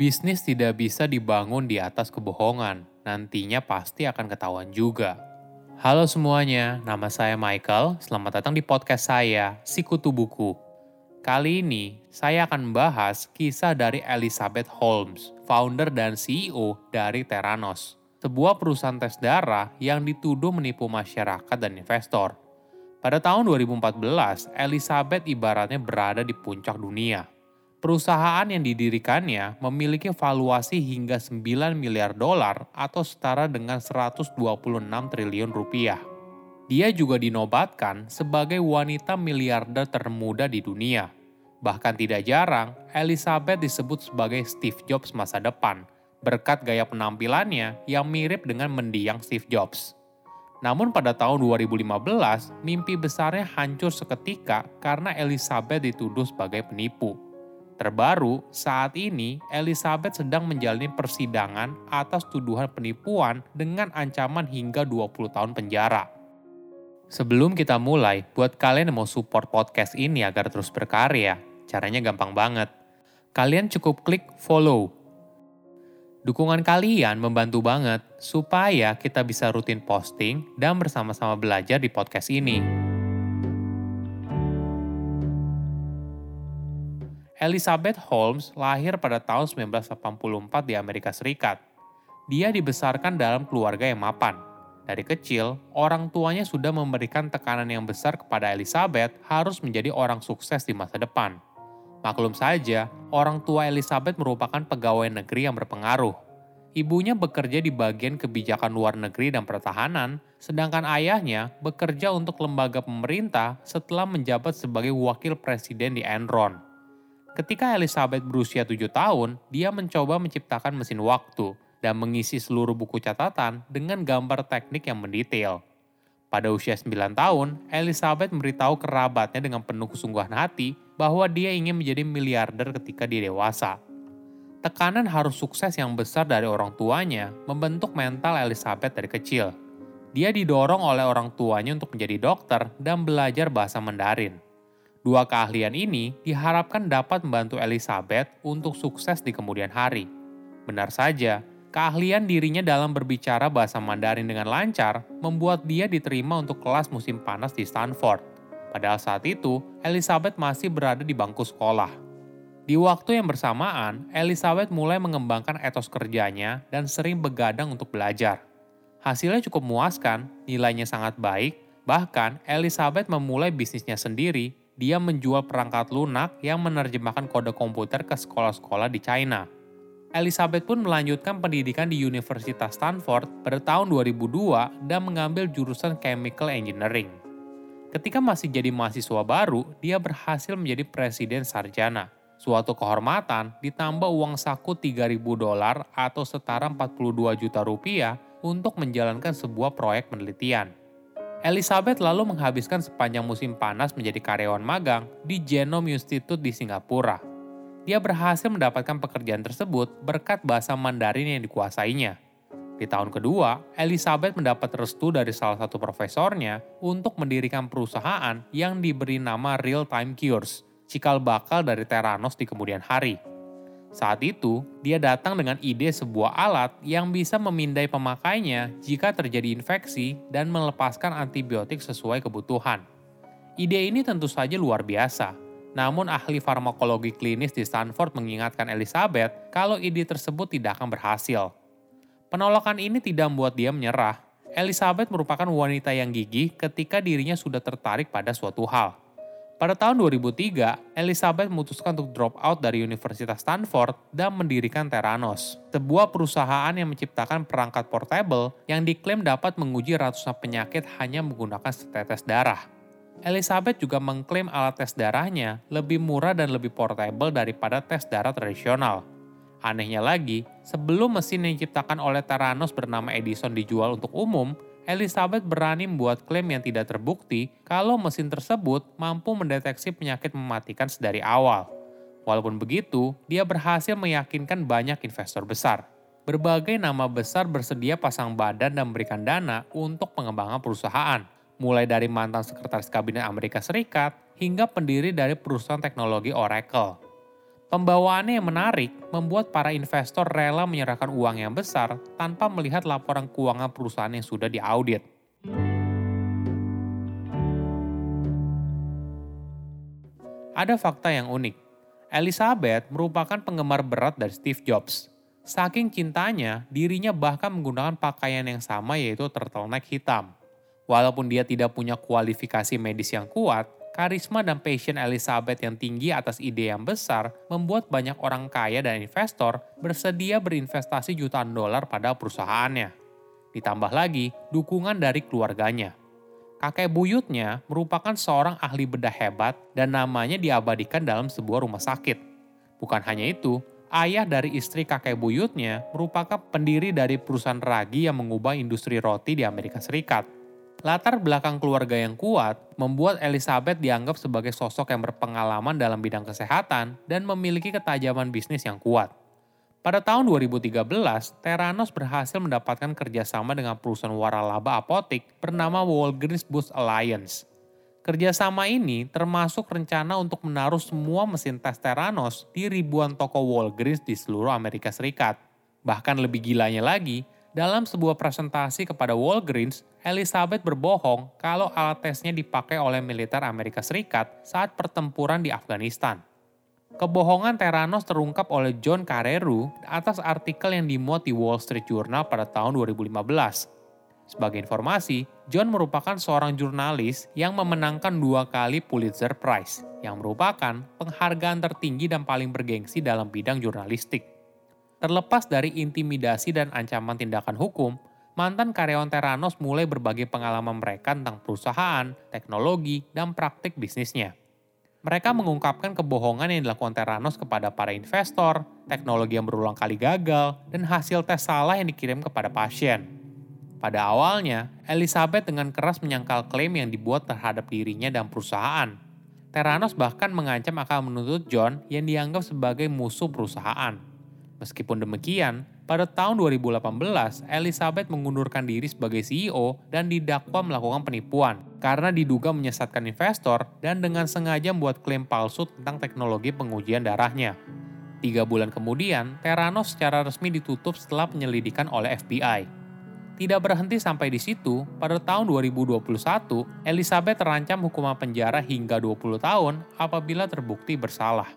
Bisnis tidak bisa dibangun di atas kebohongan, nantinya pasti akan ketahuan juga. Halo semuanya, nama saya Michael. Selamat datang di podcast saya, Sikutu Buku. Kali ini, saya akan membahas kisah dari Elizabeth Holmes, founder dan CEO dari Theranos, sebuah perusahaan tes darah yang dituduh menipu masyarakat dan investor. Pada tahun 2014, Elizabeth ibaratnya berada di puncak dunia – Perusahaan yang didirikannya memiliki valuasi hingga 9 miliar dolar atau setara dengan 126 triliun rupiah. Dia juga dinobatkan sebagai wanita miliarder termuda di dunia. Bahkan tidak jarang, Elizabeth disebut sebagai Steve Jobs masa depan, berkat gaya penampilannya yang mirip dengan mendiang Steve Jobs. Namun pada tahun 2015, mimpi besarnya hancur seketika karena Elizabeth dituduh sebagai penipu Terbaru, saat ini Elizabeth sedang menjalani persidangan atas tuduhan penipuan dengan ancaman hingga 20 tahun penjara. Sebelum kita mulai, buat kalian yang mau support podcast ini agar terus berkarya, caranya gampang banget. Kalian cukup klik follow. Dukungan kalian membantu banget supaya kita bisa rutin posting dan bersama-sama belajar di podcast ini. Elizabeth Holmes lahir pada tahun 1984 di Amerika Serikat. Dia dibesarkan dalam keluarga yang mapan. Dari kecil, orang tuanya sudah memberikan tekanan yang besar kepada Elizabeth harus menjadi orang sukses di masa depan. Maklum saja, orang tua Elizabeth merupakan pegawai negeri yang berpengaruh. Ibunya bekerja di bagian kebijakan luar negeri dan pertahanan, sedangkan ayahnya bekerja untuk lembaga pemerintah setelah menjabat sebagai wakil presiden di Enron. Ketika Elizabeth berusia tujuh tahun, dia mencoba menciptakan mesin waktu dan mengisi seluruh buku catatan dengan gambar teknik yang mendetail. Pada usia 9 tahun, Elizabeth memberitahu kerabatnya dengan penuh kesungguhan hati bahwa dia ingin menjadi miliarder ketika dia dewasa. Tekanan harus sukses yang besar dari orang tuanya membentuk mental Elizabeth dari kecil. Dia didorong oleh orang tuanya untuk menjadi dokter dan belajar bahasa Mandarin. Dua keahlian ini diharapkan dapat membantu Elizabeth untuk sukses di kemudian hari. Benar saja, keahlian dirinya dalam berbicara bahasa Mandarin dengan lancar membuat dia diterima untuk kelas musim panas di Stanford. Padahal saat itu, Elizabeth masih berada di bangku sekolah. Di waktu yang bersamaan, Elizabeth mulai mengembangkan etos kerjanya dan sering begadang untuk belajar. Hasilnya cukup memuaskan, nilainya sangat baik, bahkan Elizabeth memulai bisnisnya sendiri dia menjual perangkat lunak yang menerjemahkan kode komputer ke sekolah-sekolah di China. Elizabeth pun melanjutkan pendidikan di Universitas Stanford pada tahun 2002 dan mengambil jurusan Chemical Engineering. Ketika masih jadi mahasiswa baru, dia berhasil menjadi presiden sarjana. Suatu kehormatan ditambah uang saku 3.000 dolar atau setara 42 juta rupiah untuk menjalankan sebuah proyek penelitian. Elizabeth lalu menghabiskan sepanjang musim panas menjadi karyawan magang di Genome Institute di Singapura. Dia berhasil mendapatkan pekerjaan tersebut berkat bahasa Mandarin yang dikuasainya. Di tahun kedua, Elizabeth mendapat restu dari salah satu profesornya untuk mendirikan perusahaan yang diberi nama Real Time Cures, cikal bakal dari Theranos di kemudian hari. Saat itu, dia datang dengan ide sebuah alat yang bisa memindai pemakainya jika terjadi infeksi dan melepaskan antibiotik sesuai kebutuhan. Ide ini tentu saja luar biasa, namun ahli farmakologi klinis di Stanford mengingatkan Elizabeth kalau ide tersebut tidak akan berhasil. Penolakan ini tidak membuat dia menyerah. Elizabeth merupakan wanita yang gigih ketika dirinya sudah tertarik pada suatu hal. Pada tahun 2003, Elizabeth memutuskan untuk drop out dari Universitas Stanford dan mendirikan Theranos, sebuah perusahaan yang menciptakan perangkat portable yang diklaim dapat menguji ratusan penyakit hanya menggunakan setetes darah. Elizabeth juga mengklaim alat tes darahnya lebih murah dan lebih portable daripada tes darah tradisional. Anehnya lagi, sebelum mesin yang diciptakan oleh Theranos bernama Edison dijual untuk umum, Elizabeth berani membuat klaim yang tidak terbukti kalau mesin tersebut mampu mendeteksi penyakit mematikan sedari awal. Walaupun begitu, dia berhasil meyakinkan banyak investor besar. Berbagai nama besar bersedia pasang badan dan memberikan dana untuk pengembangan perusahaan, mulai dari mantan sekretaris kabinet Amerika Serikat hingga pendiri dari perusahaan teknologi Oracle. Pembawaannya yang menarik membuat para investor rela menyerahkan uang yang besar tanpa melihat laporan keuangan perusahaan yang sudah diaudit. Ada fakta yang unik. Elizabeth merupakan penggemar berat dari Steve Jobs. Saking cintanya, dirinya bahkan menggunakan pakaian yang sama yaitu turtleneck hitam. Walaupun dia tidak punya kualifikasi medis yang kuat, Karisma dan passion Elizabeth yang tinggi atas ide yang besar membuat banyak orang kaya dan investor bersedia berinvestasi jutaan dolar pada perusahaannya. Ditambah lagi dukungan dari keluarganya. Kakek buyutnya merupakan seorang ahli bedah hebat dan namanya diabadikan dalam sebuah rumah sakit. Bukan hanya itu, ayah dari istri kakek buyutnya merupakan pendiri dari perusahaan ragi yang mengubah industri roti di Amerika Serikat Latar belakang keluarga yang kuat membuat Elizabeth dianggap sebagai sosok yang berpengalaman dalam bidang kesehatan dan memiliki ketajaman bisnis yang kuat. Pada tahun 2013, Theranos berhasil mendapatkan kerjasama dengan perusahaan waralaba apotik bernama Walgreens Boots Alliance. Kerjasama ini termasuk rencana untuk menaruh semua mesin tes Theranos di ribuan toko Walgreens di seluruh Amerika Serikat. Bahkan lebih gilanya lagi, dalam sebuah presentasi kepada Walgreens, Elizabeth berbohong kalau alat tesnya dipakai oleh militer Amerika Serikat saat pertempuran di Afghanistan. Kebohongan Theranos terungkap oleh John Carreyrou atas artikel yang dimuat di Wall Street Journal pada tahun 2015. Sebagai informasi, John merupakan seorang jurnalis yang memenangkan dua kali Pulitzer Prize, yang merupakan penghargaan tertinggi dan paling bergengsi dalam bidang jurnalistik. Terlepas dari intimidasi dan ancaman tindakan hukum, mantan karyawan Theranos mulai berbagi pengalaman mereka tentang perusahaan, teknologi, dan praktik bisnisnya. Mereka mengungkapkan kebohongan yang dilakukan Theranos kepada para investor, teknologi yang berulang kali gagal, dan hasil tes salah yang dikirim kepada pasien. Pada awalnya, Elizabeth dengan keras menyangkal klaim yang dibuat terhadap dirinya dan perusahaan. Theranos bahkan mengancam akan menuntut John yang dianggap sebagai musuh perusahaan. Meskipun demikian, pada tahun 2018, Elizabeth mengundurkan diri sebagai CEO dan didakwa melakukan penipuan karena diduga menyesatkan investor dan dengan sengaja membuat klaim palsu tentang teknologi pengujian darahnya. Tiga bulan kemudian, Theranos secara resmi ditutup setelah penyelidikan oleh FBI. Tidak berhenti sampai di situ, pada tahun 2021, Elizabeth terancam hukuman penjara hingga 20 tahun apabila terbukti bersalah.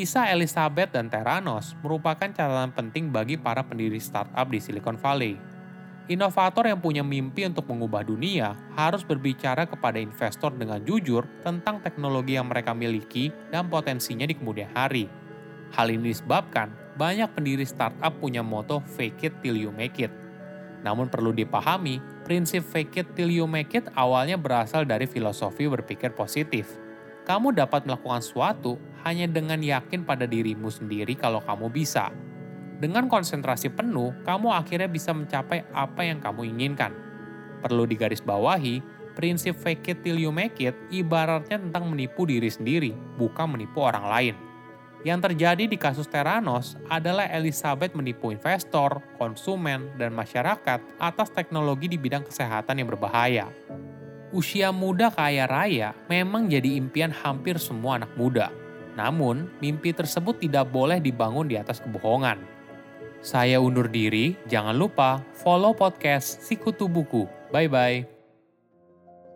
Kisah Elizabeth dan Theranos merupakan catatan penting bagi para pendiri startup di Silicon Valley. Inovator yang punya mimpi untuk mengubah dunia harus berbicara kepada investor dengan jujur tentang teknologi yang mereka miliki dan potensinya di kemudian hari. Hal ini disebabkan banyak pendiri startup punya moto fake it till you make it. Namun perlu dipahami, prinsip fake it till you make it awalnya berasal dari filosofi berpikir positif kamu dapat melakukan sesuatu hanya dengan yakin pada dirimu sendiri kalau kamu bisa. Dengan konsentrasi penuh, kamu akhirnya bisa mencapai apa yang kamu inginkan. Perlu digarisbawahi, prinsip fake it till you make it ibaratnya tentang menipu diri sendiri, bukan menipu orang lain. Yang terjadi di kasus Theranos adalah Elizabeth menipu investor, konsumen, dan masyarakat atas teknologi di bidang kesehatan yang berbahaya usia muda kaya raya memang jadi impian hampir semua anak muda. Namun, mimpi tersebut tidak boleh dibangun di atas kebohongan. Saya undur diri, jangan lupa follow podcast Sikutu Buku. Bye-bye.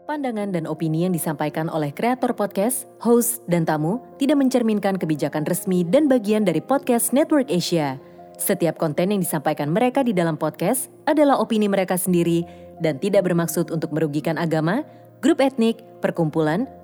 Pandangan dan opini yang disampaikan oleh kreator podcast, host, dan tamu tidak mencerminkan kebijakan resmi dan bagian dari podcast Network Asia. Setiap konten yang disampaikan mereka di dalam podcast adalah opini mereka sendiri dan tidak bermaksud untuk merugikan agama, grup etnik, perkumpulan,